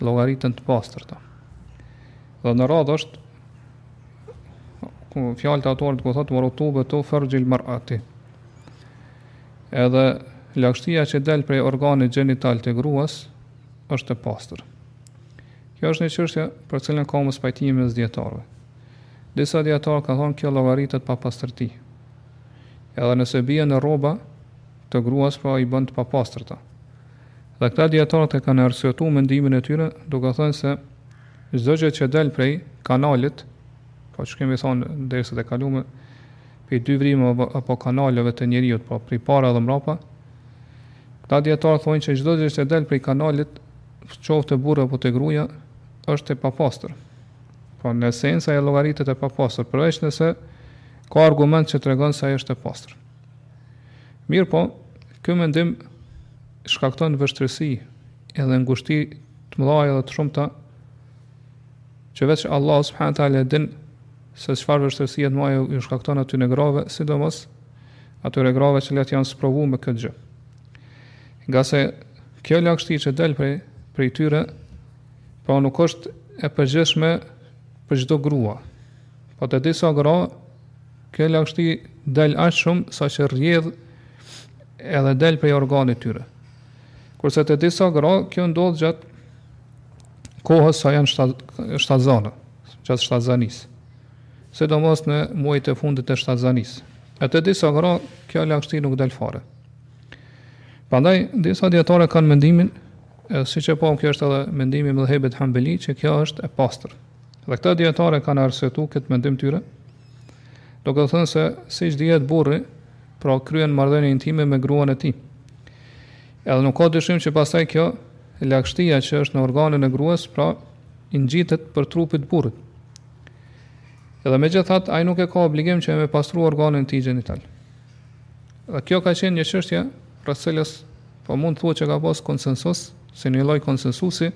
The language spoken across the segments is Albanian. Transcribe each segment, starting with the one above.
llogariten të pastërta. Dhe në radhë është te fjalët e autorit ku thotë ve rutubetu ferxhil mer'eti. Edhe lagështia që del prej organit gjenital të gruas është e pastër. Kjo është një çështje për të cilën ka mospajtime mes dijetarëve. Disa dijetarë kanë thonë kjo llogaritet papastërti. Edhe nëse bie në rroba të gruas, pra i bën të papastërta. Dhe këta dijetarët e kanë arsyetuar mendimin e tyre duke thënë se çdo gjë që del prej kanalit, po siç kemi thonë në dersat e kaluara, prej dy vrimave apo kanaleve të njeriut, po prej para dhe mbrapa, këta dijetarë thonë që çdo gjë që del prej kanalit, qoftë te burri apo te gruaja, është e papastër. Po në esencë ajo llogaritet e papastër, përveç nëse ka argument që tregon se ajo është e pastër. Mirëpo, ky mendim shkakton vështirësi edhe ngushti të mëdha dhe të shumta që veç Allahu subhanehu taala e din se çfarë vështirësi të mëdha ju shkakton atyne grave, sidomos atyne grave që vetë janë sprovu me këtë gjë. Ngase kjo lagështi që del prej, prej tyre, pra nuk është e përgjithshme për çdo grua. Po te disa gra, Kjo lagështi del aq shumë sa që rrjedh edhe del prej organit tyre. Kurse te disa gra, kjo ndodh gjatë kohës sa janë shtatzana, gjatë shtatzanisë. Sidomos në muajt e fundit të shtatzanisë. E te disa gra, kjo lagështi nuk del fare. Prandaj, disa dijetarë kanë mendimin, e siç po kjo është edhe mendimi i medhhebit hanbeli, që kjo është e pastër. Dhe këta dijetarë kanë arsyetu këtë mendim të tyre, Duke thënë se, siç dihet, burri, pra, kryen marrëdhënie intime me gruan e tij. Edhe nuk ka dyshim që pastaj kjo lagështia që është në organin e grues, pra, i ngjitet për trupit burrit. Edhe megjithatë, ai nuk e ka obligim që me pastru organin e tij gjenital. Dhe kjo ka qenë një çështje për të cilën po mund të thua që ka pas konsensus, si një lloj konsensusi,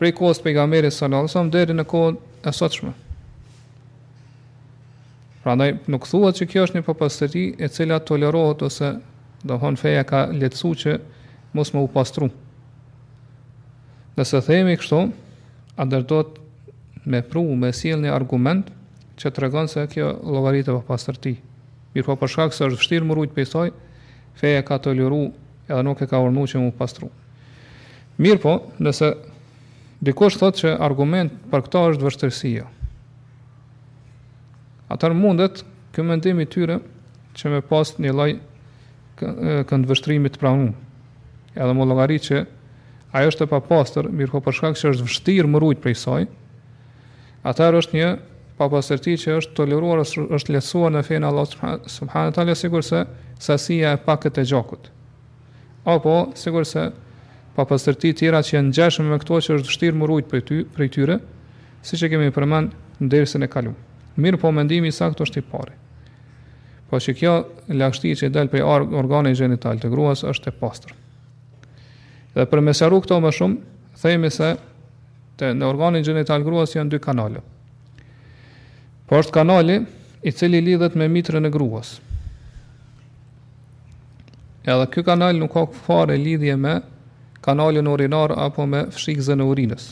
prej kohës së Pejgamberit sal-lallahu alejhi ve sel-lem deri në kohën e sotshme. Prandaj nuk thuhet që kjo është një papastërti e cila tolerohet ose domethënë feja ka lehtësu që mos me u pastru. Nëse themi kështu, atëherë duhet me pru, me sjell një argument që tregon se kjo llogaritet papastërti. Mirëpo për shkak se është vështirë me u rujt prej saj, feja ka toleru edhe nuk e ka urdhnu që m'u pastru. Mirëpo, nëse Dikush thotë që argument për këta është vështërsia. Atëherë mundet, ky mendim i tyre, që me pas një lloj këndvështrimi të pranuar. Edhe me llogarit që ajo është e papastër, mirëpo për shkak që është vështirë me u rujt prej saj, atëherë është një papastërti që është toleruar, është lehtësuar në fenë e Allahut subhanehu teala, sikurse sasia e pakët e gjakut. Apo, sikurse papastërti tjera që janë ngjashme me këto që është vështirë me u rujt prej tyre, siç e kemi përmend në dersin e kaluar. Mirëpo mendimi i saktë është i pari. Po që kjo lagështi që del prej organit gjenital të gruas është e pastër. Dhe për me sqaru këtë më shumë, themi se te në organin gjenital të gruas janë dy kanale. Po është kanali i cili lidhet me mitrën e gruas. Edhe ky kanal nuk ka fare lidhje me kanalin urinar apo me fshikëzën e urinës.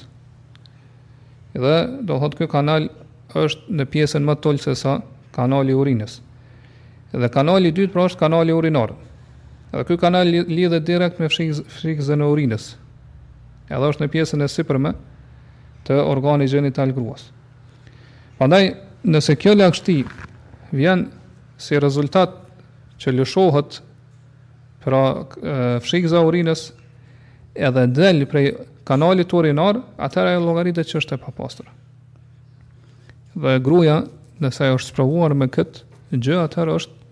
Dhe do thotë ky kanal është në pjesën më poshtë sesa kanali i urinës. Dhe kanali i dytë pra është kanali urinar. Edhe ky kanal lidhet direkt me fshikëzën e urinës. Edhe është në pjesën e sipërme të organit gjenital të gruas. Prandaj, nëse kjo lagështi vjen Si rezultat që lëshohet prej fshikëzës urinës edhe del prej kanalit urinar, atëherë ajo llogaritet që është e papastër. Dhe gruja, nëse ajo është sprovuar me këtë gjë, atëherë është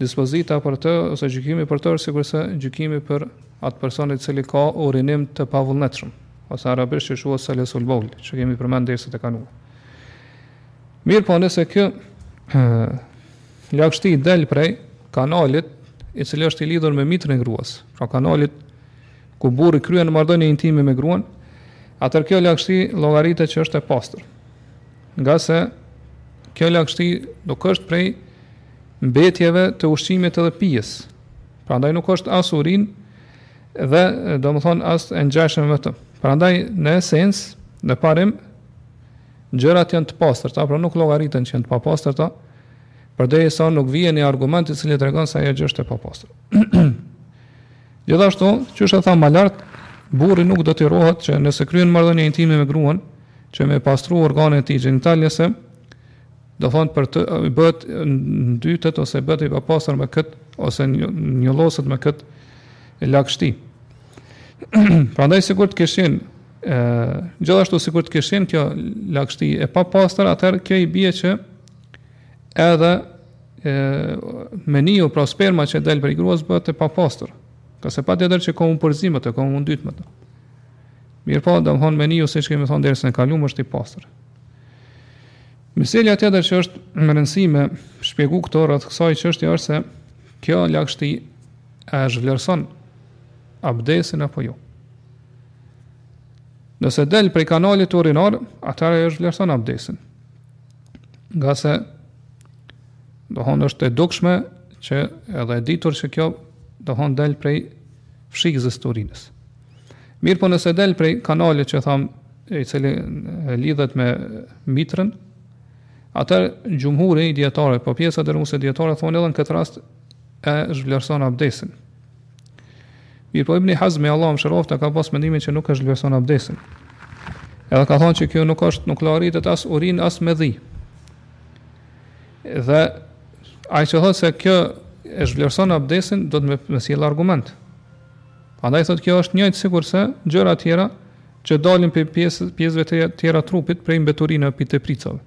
dispozita për të ose gjykimi për të sikurse gjykimi për atë person i cili ka urinim të pavullnetshëm ose arabisht që quhet selesul beul, që kemi përmend në dersat e kaluar. Mirëpo nëse kjo lagështi del prej kanalit i cili është i lidhur me mitrën e gruas, pra kanalit ku burri kryen marrëdhënie intime me gruan, atëherë kjo lagështi llogaritet që është e pastër. Ngase kjo lagështi nuk është prej mbetjeve të ushqimit edhe pijes, prandaj nuk është as urinë dhe domethënë as e ngjashme me të. Prandaj në esencë, në parim, Gjërat janë të pastërta, pra nuk llogariten që janë të papastërta, përderisa nuk vjen një argument i cili tregon se ajo gjë është e papastër. Gjithashtu, qysh e thamë më lart, burri nuk urdhërohet që nëse kryen marrëdhënie intime me gruan, që me pastru organin e tij gjenital se domethënë ai bëhet ndytet ose bëhet i papastër me kët ose njolloset me kët lagështi. Prandaj sikur të kishin E, gjithashtu, sikur të kish qenë kjo lagështi e papastër, atëherë kjo i bie që edhe e, meniu, pra sperma që del prej gruas, bëhet e papastër. Ka se pa të edher që ka unë përzimët, ka unë dytë më të. Mirë po, dhe më thonë meniu, siç kemi thonë dersin e kalumë, është i pastër. Meselja tjetër që është me rëndësi me shpjegu këtu rreth kësaj që është i është se kjo lagështi a e zhvlerëson abdesin apo jo. Nëse del prej kanalit urinar, atëherë e zhvlerëson abdesin. Ngase domethënë është e dukshme që edhe e ditur që kjo domethënë del prej fshikëzës së urinës. Mirëpo nëse del prej kanalit që thamë i cili lidhet me mitrën, atëherë xhumhuri i dijetarëve, pra pjesa dërrmuese e dijetarëve, thonë edhe në këtë rast e zhvlerëson abdesin. Mirëpo Ibn Hazmi, Allahu e mëshiroftë, ka pas mendimin që nuk e zhvlerëson abdesin. Edhe ka thonë që kjo nuk është, nuk llogaritet as urinë, as medhi. Dhe ai që thotë se kjo e zhvlerëson abdesin, duhet me sjell argument. Prandaj thotë kjo është njëjtë sikurse gjërat e tjera që dalin prej pjesë, pjesëve të tjera të trupit prej mbeturinave, prej tepricave.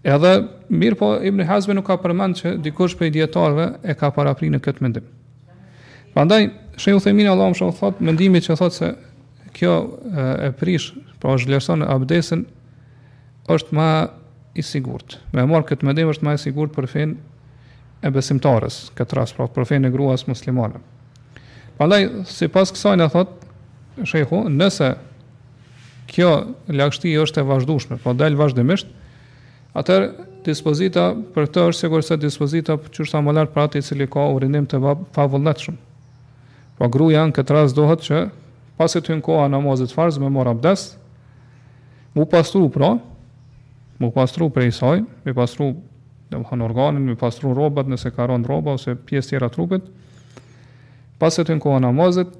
Edhe, mirëpo Ibn Hazmi nuk ka përmend që dikush prej dijetarëve e ka parapri në këtë mendim. Prandaj Sheh Uthejmini Allahu e mëshiroftë thotë mendimi që thotë se kjo e prish, pra e zhvlerëson abdesin është më i sigurt. Me marr këtë mendim është më i sigurt për fenë e besimtares, këtë rast pra për fenë e gruas muslimane. Prandaj sipas kësaj na thotë Shehu, nëse kjo lagështi është e vazhdueshme, pra del vazhdimisht, atëherë dispozita për këtë është sikurse dispozita që cekëm më lart për atë i cili ka urinim të pavullnetshëm. Pra gruaja në këtë rast duhet që pasi të hyn koha e namazit farz me marr abdes, m'u pastru pra, m'u pastru prej saj, me pastru domethanë organin, me pastru rrobat nëse ka ra në rroba ose pjesë tjera të trupit, pasi të hyn koha namazit,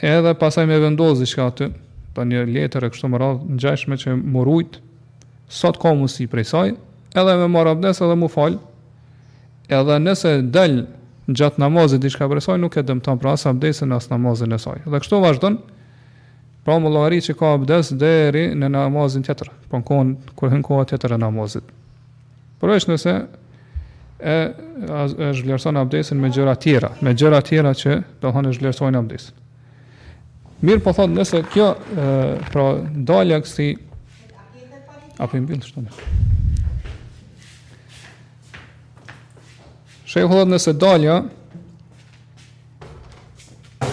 Edhe pastaj me vendos diçka aty, ndonjë letër e kështu me radhë, ngjashme që m'u rujt, sa të ka mundësi prej saj, edhe me marr abdes edhe m'u fal. Edhe nëse del gjatë namazit diçka prej saj, nuk e dëmton pra as abdesin as namazin e saj. Dhe kështu vazhdon. Pra me llogarit që ka abdes deri në namazin tjetër, pra në kohën kur hyn koha tjetër e namazit. Përveç nëse e e zhvlerëson abdesin me gjëra tjera, me gjëra tjera që do të thonë zhvlerësojnë abdesin. Mirëpo thot nëse kjo e, pra dalja kësi apo imbyll, shton. Shejhu thot nëse dalja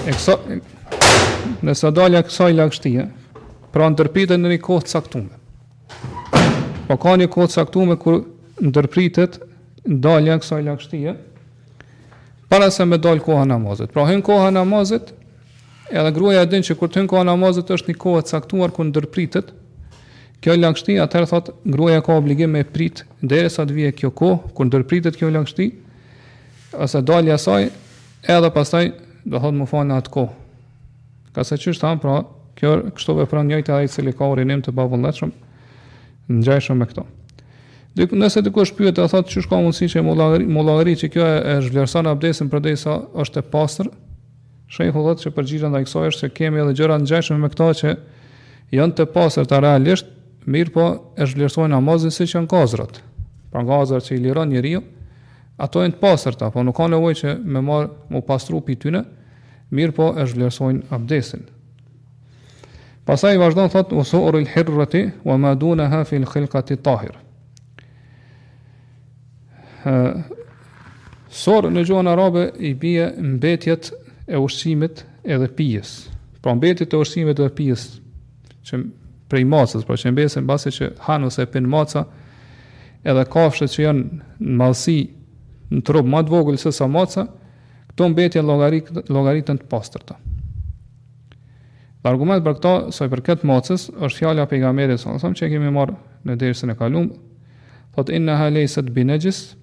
e kësa, nëse dalja kësaj lagështie, pra ndërpritet në një kohë caktume. Po ka një kohë caktuar kur ndërpritet dalja e kësaj lagështie para se me dal koha namazit. Pra hyn koha namazit, edhe gruaja e din që kur të hyn koha namazit është një kohë e caktuar kur ndërpritet. Kjo lagështi atëherë thot gruaja ka obligim me prit derisa të vijë kjo kohë kur ndërpritet kjo lagështi ose dalja e saj edhe pastaj do thot me fal në atë kohë. Ngase qysh thamë pra, kjo kështu vepron njëjtë ai i cili ka urinim të pavullnetshëm, ngjajshëm me këto. Dhe nëse dikush pyet e thotë qysh ka mundësi që me llogarit, me llogarit që kjo e, e zhvlerëson abdesin përderisa është e pastër, shejhu thotë që përgjigja ndaj kësaj është që kemi edhe gjëra ngjajshme me këta që janë të pastërta realisht, mirëpo e zhvlerësojnë namazin siç janë gazrat, pra gazrat që i liron njeriu, ato janë të pastërta, po nuk ka nevoj që me marë mu pastru prej tyne, Mirëpo e zhvlerësojnë abdesin. Pastaj vazhdon thot wa su'r al-hirrati wa ma dunaha fi al-khilqati tahir. Sor në gjuhën arabe i bie mbetjet e ushqimit edhe pijes. Pra mbetjet e ushqimit edhe pijes që prej macës, pra që mbesen pasi që han ose pin maca, edhe kafshët që janë në madhësi në trup më të vogël se sa maca, Këto mbetje llogariten të pastërta. Dhe argument për këtë, sa i përket macës, është fjala e pejgamberit sallallahu alajhi wasallam që kemi marrë në dersin e kaluar. Thot inna ha leysat bi najis.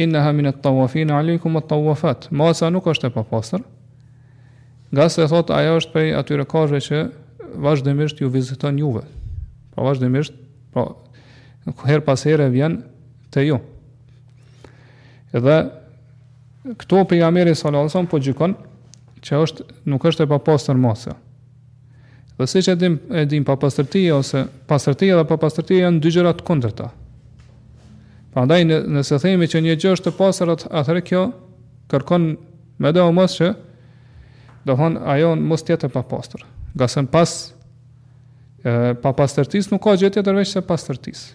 Inna ha min at-tawafin alaykum at-tawafat. Maca nuk është e papastër. Ngase thot ajo është prej atyre kafshëve që vazhdimisht ju viziton juve. Pra vazhdimisht, pra her pas here vjen te ju. Dhe këtu pejgamberi sallallahu alajhi wasallam po gjykon që është nuk është e papastër maca. Dhe siç e dim e dim papastërtia ose pastërtia dhe papastërtia janë dy gjëra të kundërta. Prandaj në, nëse themi që një gjë është e pastër atëherë kjo kërkon medoemos që domethënë ajo mos të jetë e papastër. Ngase pas E papastërtisë nuk ka gjë tjetër veçse pastërtisë.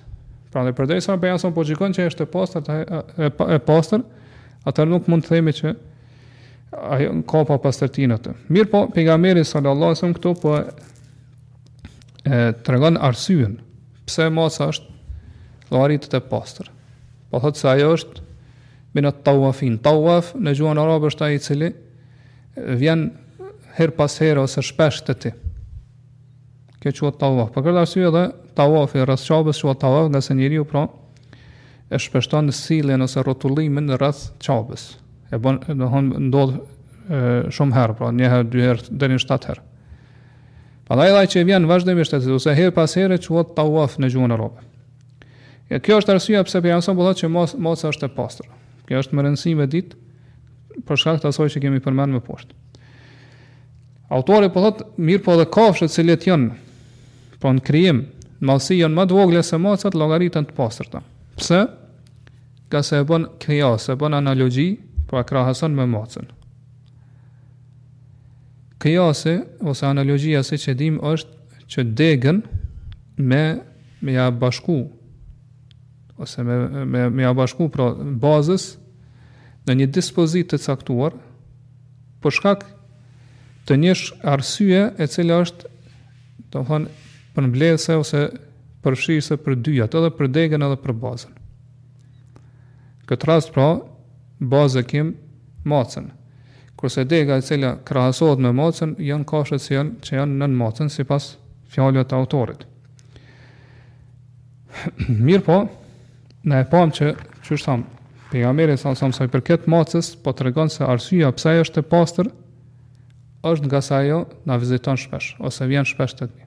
Pra dhe përderisa sa pejgamberi po gjykon që është e pastër, të, e, e pastër, atër nuk mund të themi që ajo ka papastërti në të. Mirëpo, pejgamberi sallallahu alajhi këtu po e tregon arsyen pse maca është llogaritet e pastër. Po thot se ajo është min et-tawafin. Tawaf në gjuhën arabe është ai i cili vjen her pas herë ose shpesh te ti. Kjo quhet tawaf. Për këtë arsye edhe tawafi rreth Qabes quhet tawaf, ngase njeriu pra e shpeshton sjelljen ose rrotullimin rreth Qabes. E bën, do të thotë, ndodh shumë herë, pra një herë, dy herë, deri në shtatë herë. Prandaj ai që vjen vazhdimisht te ti, ose herë pas here quhet tawaf në gjuhën arabe. Ja kjo është arsyeja pse pejgamberi sa thotë që maca është e pastër. Kjo është me rëndësi me ditë për shkak të asaj që kemi përmend më poshtë. Autori po thotë, mirëpo edhe kafshët cilat janë, pra në krijim, në madhësi janë më të vogla se macat, llogariten të pastërta. Pse? Ngase e bën kijas, e bën analogji, po e krahason me macën. Kijasi, ose analogjia siç e dim, është që degën me, me ia bashku, ose me, me, me ia bashku pra bazës, në një dispozitë të caktuar, për shkak të një arsye e cila është do të thotë përmbledhëse ose përfshirëse për dyjat, edhe për degën edhe për bazën. Këtë rast pra bazë kim macën. Kurse dega e cila krahasohet me macën janë kafshët që janë që janë nën macën sipas fjalëve të autorit. Mirëpo, Ne e pamë që, qysh thamë, pejgamberi sa sa sa i përket macës, po tregon se arsyeja pse ajo është e pastër është ngase ajo na viziton shpesh ose vjen shpesh tek ne.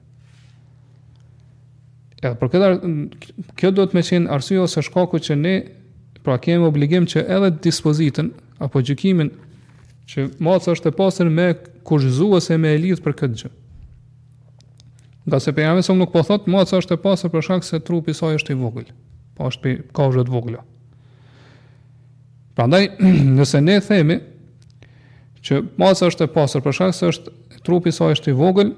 Ja, për këtë kjo duhet me qenë arsyeja ose shkaku që ne pra kemi obligim që edhe dispozitën apo gjykimin që maca është e pastër me kushtëzu ose me e lidh për këtë gjë. Ngase pejgamberi sa nuk po thot maca është e pastër për shkak se trupi i saj është i vogël. Apo është pe kafshëve të vogla. Prandaj nëse ne themi që maca është e pastër për shkak se është trupi i saj është i vogël,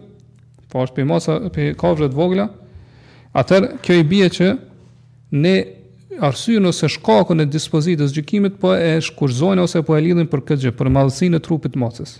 apo është pe maca pe kafshëve të vogla, atëherë kjo i bie që ne arsyen ose shkakun e dispozitës gjykimit po e kushtëzojmë ose po e lidhim për këtë gjë, për madhësinë e trupit të macës.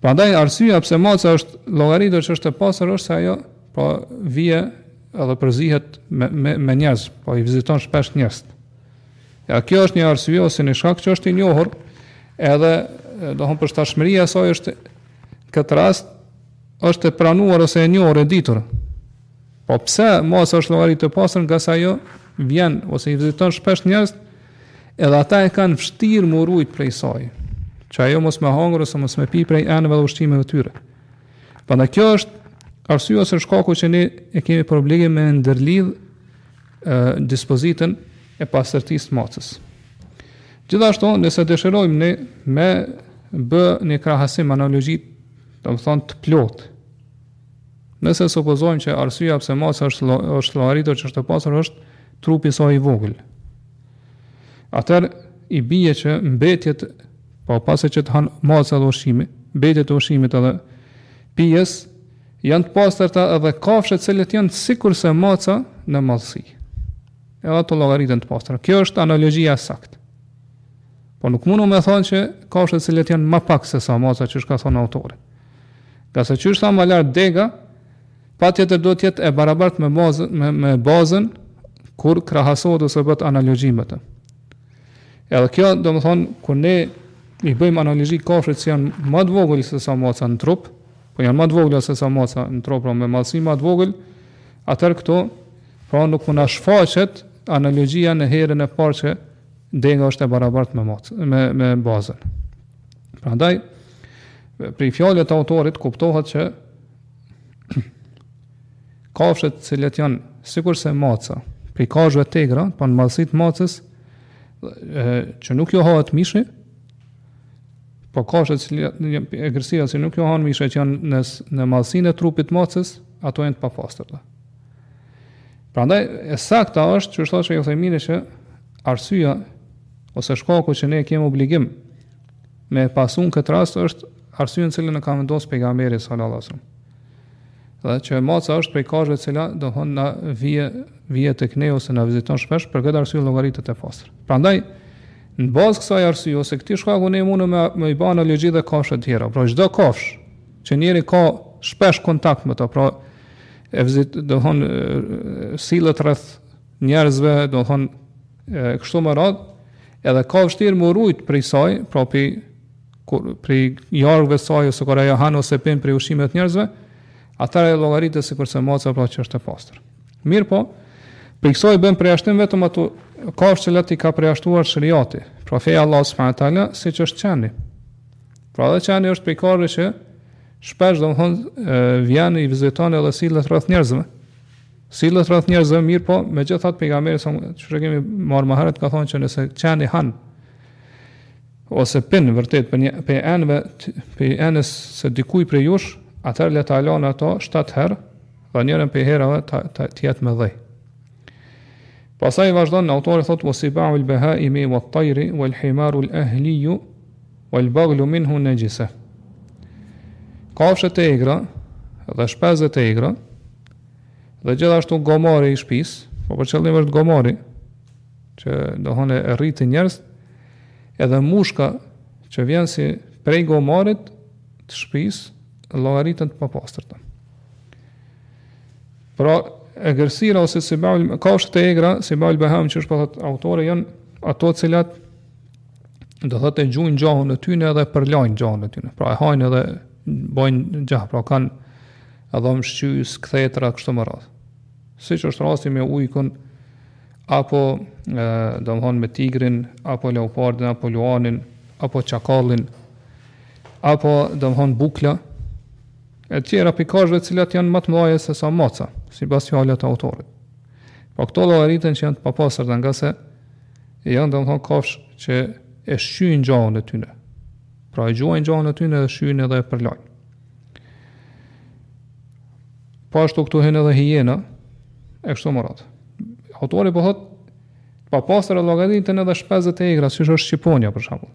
Prandaj arsyeja pse maca është llogaritur që është e pastër është se ajo po vjen edhe përzihet me me, me njerëz, po i viziton shpesh njerëzit. Ja kjo është një arsye ose një shkak që është i njohur edhe domethonë përshtatshmëria e saj në këtë rast është e pranuar ose e njohur e ditur. Po pse maca është llogaritur e pastër ngase ajo vjen ose i viziton shpesh njerëz? Edhe ata e kanë vështirë m'u rujt prej saj, që ajo mos me hangër ose mos me pi prej enëve dhe ushqimeve të tyre. Prandaj kjo është arsyeja ose shkaku që ne e kemi për obligim me ndërlidh dispozitën e pastërtisë të macës. Gjithashtu, nëse dëshirojmë ne me bë një krahasim analogjik, domethonë të plotë, Nëse supozojmë që arsyeja pse maca është është llogaritur që është e pastër është trupi i saj i vogël. Atëherë i bie që mbetjet po pasi që të hanë maca dhe ushqimi, mbetjet e ushqimit edhe pijes janë të pastra edhe kafshët të cilat janë sikurse maca në madhësi. Edhe ato llogariten të pastra. Kjo është analogjia e saktë. Po nuk mundemi me thonë që kafshët të cilat janë ma pak sesa maca qysh ka thonë autori. Ngase qysh thamë ma lart, dega patjetër duhet të jetë e barabartë me bazën, me, me bazën kur krahasohet ose bëhet analogji me të. Edhe kjo, domethonë, kur ne i bëjmë analogji kafshët që janë më të vogël sesa maca në trup, po janë më të vogla sesa maca në trup, pra me madhësi më të vogël, atëherë këto, pra nuk na shfaqet analogjia në herën e parë që Dega është e barabartë me, me, me bazën. Prandaj prej fjalëve të autorit kuptohet që kafshët të cilat janë sikurse maca, prej kafshëve t'egra, po në madhësi t'macës, që nuk jo hahet mishi, po kafshët që janë egërsira që nuk ju hahet mishi, që janë në, në madhësin e trupit t'macës, ato janë të papastërta. Prandaj e sakta është qysh thotë Sheikh Uthaymin që arsyeja ose shkaku që ne kemi obligim me pasun n'këtë rast është arsyeja të cilën e ka vendosur pejgamberi sallallahu alajhi wasallam. Dhe që maca është prej kafshëve të cilat domethonë na vjen, vjen tek ne ose na viziton shpesh për këtë arsye llogaritet e pastër. Prandaj në bazë t'kësaj arsye ose këtij shkaku ne mundemi me i bën analogji edhe kafshët e tjera. Pra çdo kafshë që njeri ka shpesh kontakt me to, pra e vizit, domethonë, sillet rreth njerëzve, domethonë, kështu me radhë, edhe ka vështirë me u rujt prej saj, pra prej, prej jargëve saj, ose kur ajo han ose pin prej ushqimit njerëzve, atëherë llogaritet edhe sikurse maca pra që është e pastër. Mirëpo, prej kësaj bën përjashtim vetëm ato kafshë cilat i ka përjashtuar sheriati, pra feja Allah s.a. siç është qeni. Pra dhe qeni është prej kafshëve që Shpesh domethonë, vjen i viziton edhe sillet rreth njerëzve. Sillet rreth njerëzve mirëpo megjithatë pejgamberi, siç e kemi marrë më herët, ka thonë që nëse qeni han, ose pin vërtet prej një prej enëve prej enës së dikuj prej jush atëherë le ta lan atë 7 herë dhe njërën prej herëve të jetë me dhej Pastaj vazhdon autori thot wa siba'ul bahaimi wat tayri wal himarul ahli wal baghlu minhu najisa. Kafshët e egra dhe shpezët e egra dhe gjithashtu gomari i shpis, po për qëllim është gomari që domethonë e rritin njerëz, edhe mushka që vjen si prej gomarit të shpis, llogariten të papastërta. Pra, egërsira ose sibaul kafshët e egra, sibaul bahaim siç po thot autori janë ato të cilat do thotë e gjujnë gjahun e tyne edhe përlajnë gjahun e tyne. Pra e hajnë edhe bojnë gjah, pra kanë dhëmbë shqys, kthetra, kështu me radhë. Siç është rasti me ujkun, apo e, domethonë me tigrin, apo leopardin, apo luanin, apo çakallin, apo domethonë bukla, e tjera prej kafshëve të cilat janë më të mëdha se sa maca, sipas fjalës të autorit. Po këto llogariten që janë të papastra ngase janë domthon kafshë që e shqyjnë gjahun e tyne. Pra e gjuajnë gjahun e tyne dhe shqyjnë edhe e përlajnë. Po ashtu këtu hyn edhe hiena e kështu me radhë. Autori po thot papastër llogariten edhe shpezët e egra, siç është shqiponja për shembull.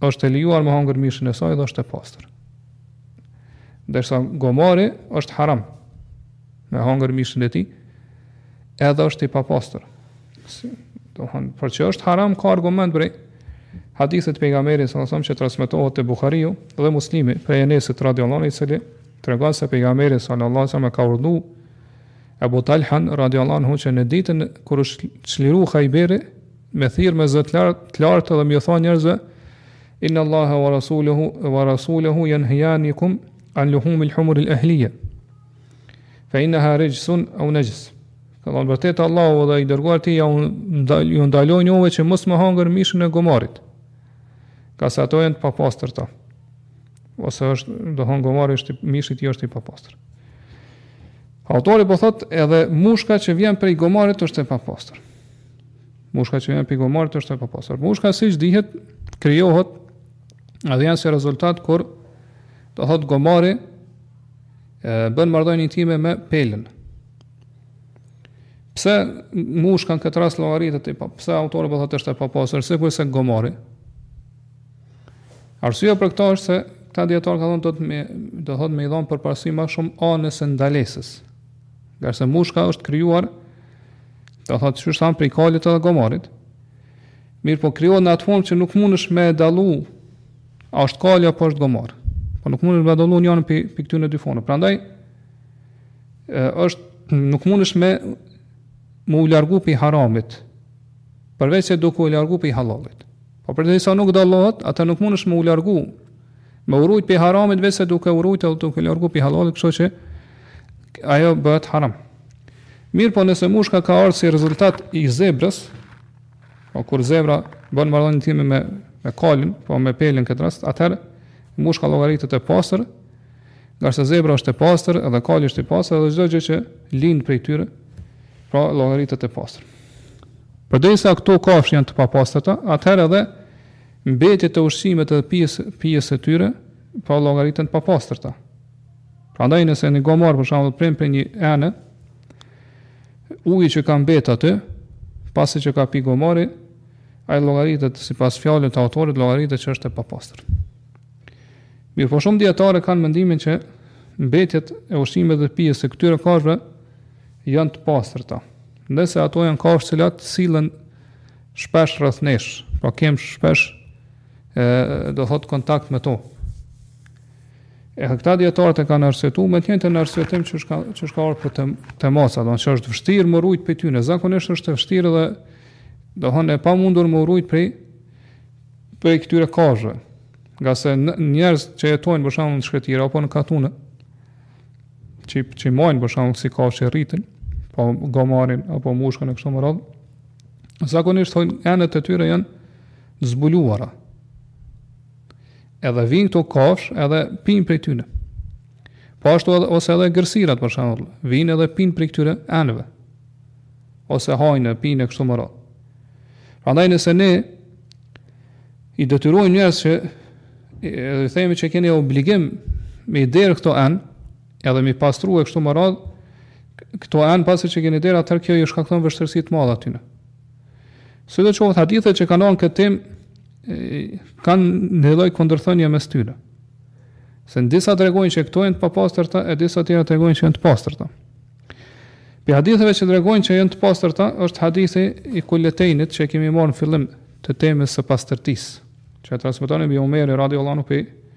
është e lejuar me hangër mishin e saj dhe është e pastër. Ndërsa gomari është haram me hangër mishin e tij, edhe është i papastër. Domethonë, por që është haram ka argument prej hadithit të pejgamberit sallallahu alajhi wasallam që transmetohet te Buhariu dhe Muslimi prej Enesit radhiyallahu anhu i cili tregon se pejgamberi sallallahu alajhi wasallam ka urdhëru Abu Talhan radhiyallahu anhu që në ditën kur është çliru Hajberi Me thirrë me zë të lartë dhe me u thanë njerëzve Inna Allaha wa rasuluhu wa rasuluhu yanhiyanikum an luhum al-humur al-ahliya. Fa innaha rijsun aw najs. Ka thënë vërtet Allahu dhe i dërguari i tij ju ndalojnë juve që mos me hangër mishin e gomarit. Ngase ato janë të papastërta. Ose është domethanë gomari është mishi i tij është i papastër. Autori po thotë edhe mushka që vjen prej gomarit është e papastër. Mushka që vjen prej gomarit është e papastër. Mushka siç dihet krijohet a vjen si rezultat kur do thotë gomari e bën marrëdhënie intime me pelën. Pse mushka në këtë rast llogaritet e pa, pse autori po thotë është e papastër, sikurse gomari. Arsyeja për këtë është se këta dijetarë kanë thonë do të me do thotë me i dhon përparësi më shumë anës së ndalesës. Ngase mushka është krijuar Do thotë që është prej kalit edhe gomarit. Mirëpo krijohet në atë formë që nuk mundesh me dallu a është kal apo është gomar. Po nuk mundesh me dallu njanën pe, pe këtyne dyve. Prandaj, është, nuk mundesh me me u largu pe haramit, përveç se duke u largu pe hallallit. Po përderisa nuk dallohet, atëhere nuk mundesh me u largu Me u rujt pe haramit veçse duke u rujt edhe duke u largu pe hallallit, kështu që ajo bëhet haram. Mirëpo nëse mushka ka ardhë si rezultat i zebrës, po kur zebra bën marrëdhënie intime me, me kalin, po me pelën në këtë rast, atëherë mushka llogaritet e pastër, ngase zebra është e pastër, edhe kali është i pastër, edhe çdo gjë që lind prej tyre, pra llogaritet e pastër. Përderisa këto kafshë janë të papastërta, atëherë edhe Mbetjet e ushqimit edhe pije, pijes së tyre pra llogariten të papastërta. Prandaj nëse një gomar për shembull pin prej një ene, uji që ka mbet aty, pasi që ka pi gomari, ai llogaritet sipas fjalës së autorit llogaritet që është e papastër. Mirëpo shumë dijetarë kanë mendimin që mbetjet e ushqimit dhe pijes së këtyre kafshëve janë të pastërta. Nëse ato janë kafshë që sillen Shpesh rreth nesh, pra kem shpesh e do thotë kontakt me to. E këta dijetarët e kanë arsyetu, me të njëjtë arsyetim që shka, që shka ardhë për te, te maca, domethanë që është vështirë me u rujt prej tyne, zakonisht është vështirë dhe domethanë e pamundur me u rujt prej, prej këtyre kafshëve, ngase njerëz që jetojnë për shembull në shkretëtira, apo në katune, që, që majnë për shembull si kafshë e rritin, po gomarin, apo mushkën e kështu me radhë, zakonisht thonë enët e tyre janë t'zbuluara. Edhe vijnë këto kafsh edhe pinë prej tyre. Po ashtu edhe ose edhe gërsirat për shembull, vijnë edhe pinë prej këtyre enëve. Ose hajnë pinë kështu më radh. Prandaj nëse ne i detyrojmë njerëzt që i themi që keni obligim me i derdh këto enë, Edhe me i pastru e kështu më radhë, këto enë pasi që i keni derdh, atëherë kjo ju shkakton vështirësi të madhe atyne. Sido qoftë hadithet që kanë ardhë në këtë temë, kanë një lloj kundërthënie mes tyre. Se në disa tregojnë që këto janë të papastërta, e disa tjera tregojnë që janë të pastërta. Prej haditheve që tregojnë që janë të pastërta, është hadithi i kulletejnit që e kemi marrë në fillim të temës së pastërtisë, që e transmeton ibni Omeri, radiAllahu anhu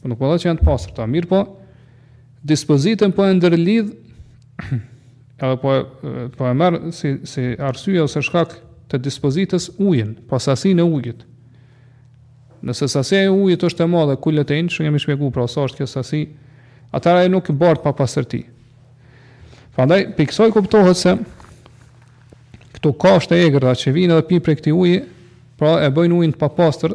Po nuk po thotë që janë të pastërta, mirëpo dispozitën po e ndërlidh edhe po e, po e merr si si arsye ose shkak të dispozitës ujin, po sasinë e ujit. Nëse sasia e ujit është e madhe kulletejn, që e kemi shpjeguar pra sa është kjo sasi, atëherë ai nuk bart papastërti. Prandaj prej kësaj kuptohet se këto kafshët e egërta që vijnë edhe pinë prej këtij uji, pra e bëjnë ujin të papastër,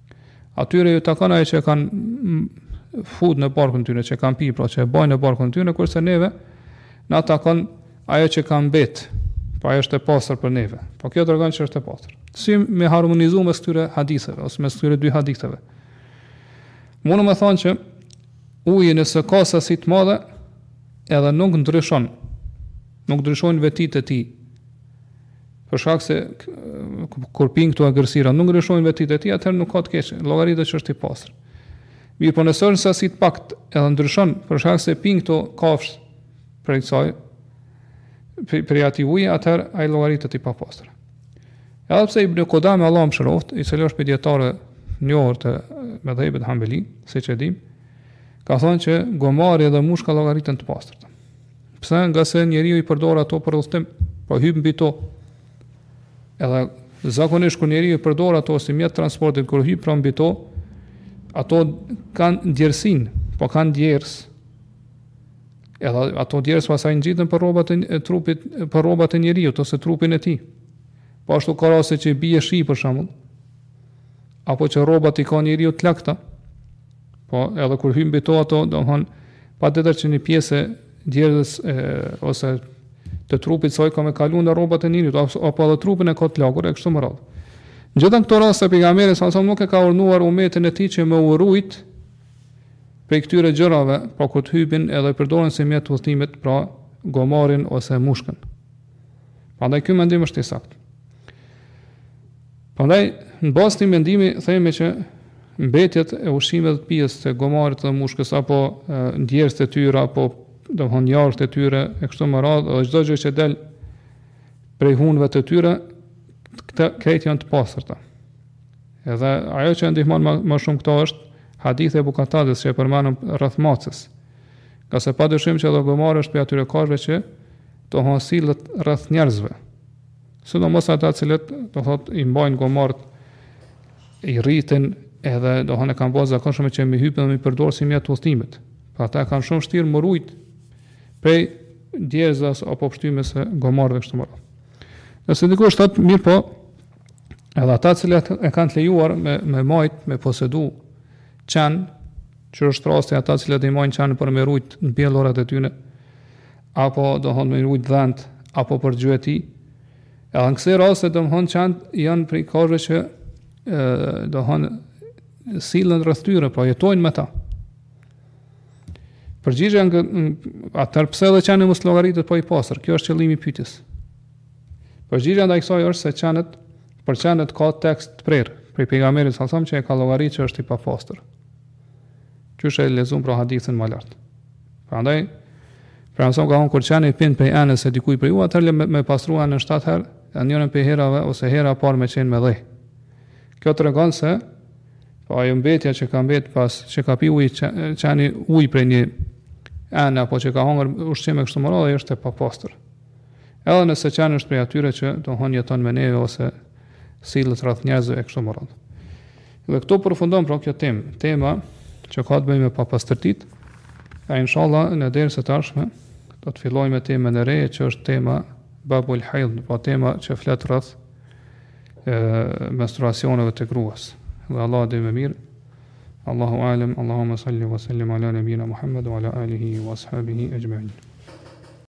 Atyre ju takon ajo që kanë fut në barkun tyre, që kanë pi, pra që e bajnë në barkun tyre, kurse neve na takon ajo që ka mbet, pra ajo është e pastër për neve. Po kjo tregon që është e pastër. Si me harmonizu mes këtyre haditheve ose mes këtyre dy haditheve? Mundemi me thonë që uji nëse ka sasi të madhe, edhe nuk ndryshon. Nuk ndryshojnë vetitë e tij. Për shkak se kur pin këto egërsira nuk ndryshojnë vetitë e tij, atëherë nuk ka të keq. Llogaritet që është i pastër. Mirëpo nëse është sasi e pakët edhe ndryshon, për shkak se pin këto kafsh prej kësaj prej, prej atij uji, atëherë ai llogaritet i papastër. Edhe pse Ibn Qudame Allahu e mëshiroftë, i cili është prej dijetarëve të njohur të medhhebit Hanbeli, siç e dimë, ka thonë që gomari edhe mushka llogariten të pastërta. Pse ngase njeriu i përdor ato për udhëtim, po hyp mbi to. Edhe zakonisht kur njeriu i përdor ato si mjet transporti kur hyp pra mbi to, ato ka djersin, po kanë djers. Edhe ato djers pastaj ngjiten për rrobat e trupit, për rrobat e njeriut ose trupin e tij. Po ashtu ka raste që bie shi për shembull, apo që rrobat i ka njeriu të lagta. Po, edhe kur hyp mbi to ato, domethënë, patjetër që një pjesë e djersës ose e trupit saj ka me kalu në rrobat e njeriut, apo edhe trupin e ka të lagur, e kështu më radhë. Në gjithë këto raste pejgamberi, salallahu alejhi ve selem nuk e ka urdhnuar umetin e tij që me u rujt prej këtyre gjërave, pra kur t'hypin edhe e përdorin si mjet udhëtimi pra gomarin ose mushkën. Prandaj ky mendim është i saktë. Prandaj në bazë të këtij mendimi themi që mbetjet e ushqimeve të pijes të gomarit dhe mushkës apo ndjersës të tyre apo do thonë jargët të tyre e kështu me radhë dhe çdo gjë që del prej hunëve të tyre këta krejt janë të pastërta. Edhe ajo që ndihmon më, më shumë këtu është hadithi i Ebu Katadës që e përmendëm rreth macës. Ngase pa dyshim që edhe gomari është prej atyre kafshëve që do thon sillen rreth njerëzve. Sidomos ata të cilët do thot i mbajnë gomart i rritin edhe do thon e kanë bërë të zakonshme që me i hypë dhe me i përdorë si mjete udhëtimit. Pra ata kanë shumë vshtirë me u rujt prej djersës apo pështymës së gomarve e kështu me radhë. Nëse ndokush thotë mirë po, edhe ata të cilët e kanë të lejuar me, me majtë, me posedu qen, që është rasti te ata të cilët i majnë qentë për me rujt mbjellurat e tyne, apo do thon me rujt dhënt apo për gjueti. Edhe në kësi raste do thon qent janë prej kafshëve që ë do thon sillen rreth tyre, pra jetojnë me ta. Përgjigja nga atëherë pse edhe qeni mos llogaritet pra i pastër. Ky është qëllimi i pyetjes. Përgjigja ndaj kësaj është se qenët për qenët ka tekst të prerë. Prej pejgamberit sallallahu alejhi ue selem që e ka llogaritë që është i papastër. Qysh e lexuam pra hadithin më lart. Prandaj, pejgamberi alejhi selam ka thonë, kur qeni pin prej enës së dikujt prej jush, atëherë le me, me pastru enën shtatë herë, e njërën prej herave, ose hera e parë me qenë me dhe. Kjo tregon se, pra ajo mbetja që ka mbet pas, që ka pi uj, qeni uj prej një ene, apo që ka hongër ushqim e kështu me radhë është e papastër. Edhe nëse qeni është prej atyre që, do thon jeton me neve, ose sillet rreth njerëzve e kështu mëra. Dhe këtu përfundon pra kjo temë, tema që ka të bëjë me papastërtitë. A inshallah në derset e ardhshme do të fillojmë me temën e re që është tema Babul Hayd, pra tema që flet rreth menstruacioneve të gruas. Allahu e di më mirë. Allahu alem, Allahumma salli wa sallim ala nabina Muhammad wa ala alihi wa ashabihi ajma'in.